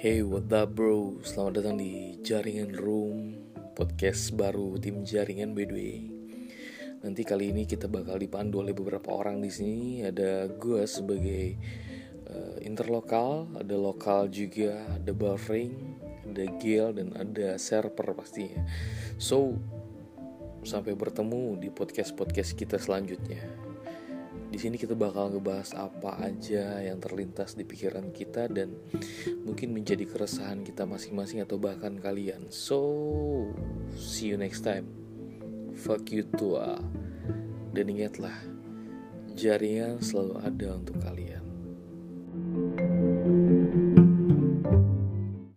Hey, what up bro? Selamat datang di Jaringan Room Podcast baru tim Jaringan by the way. Nanti kali ini kita bakal dipandu oleh beberapa orang di sini. Ada gue sebagai uh, interlokal Ada lokal juga, ada buffering Ada Gil dan ada server pastinya. So, sampai bertemu di podcast-podcast kita selanjutnya sini kita bakal ngebahas apa aja yang terlintas di pikiran kita dan mungkin menjadi keresahan kita masing-masing atau bahkan kalian. So, see you next time. Fuck you tua. Dan ingatlah, jaringan selalu ada untuk kalian.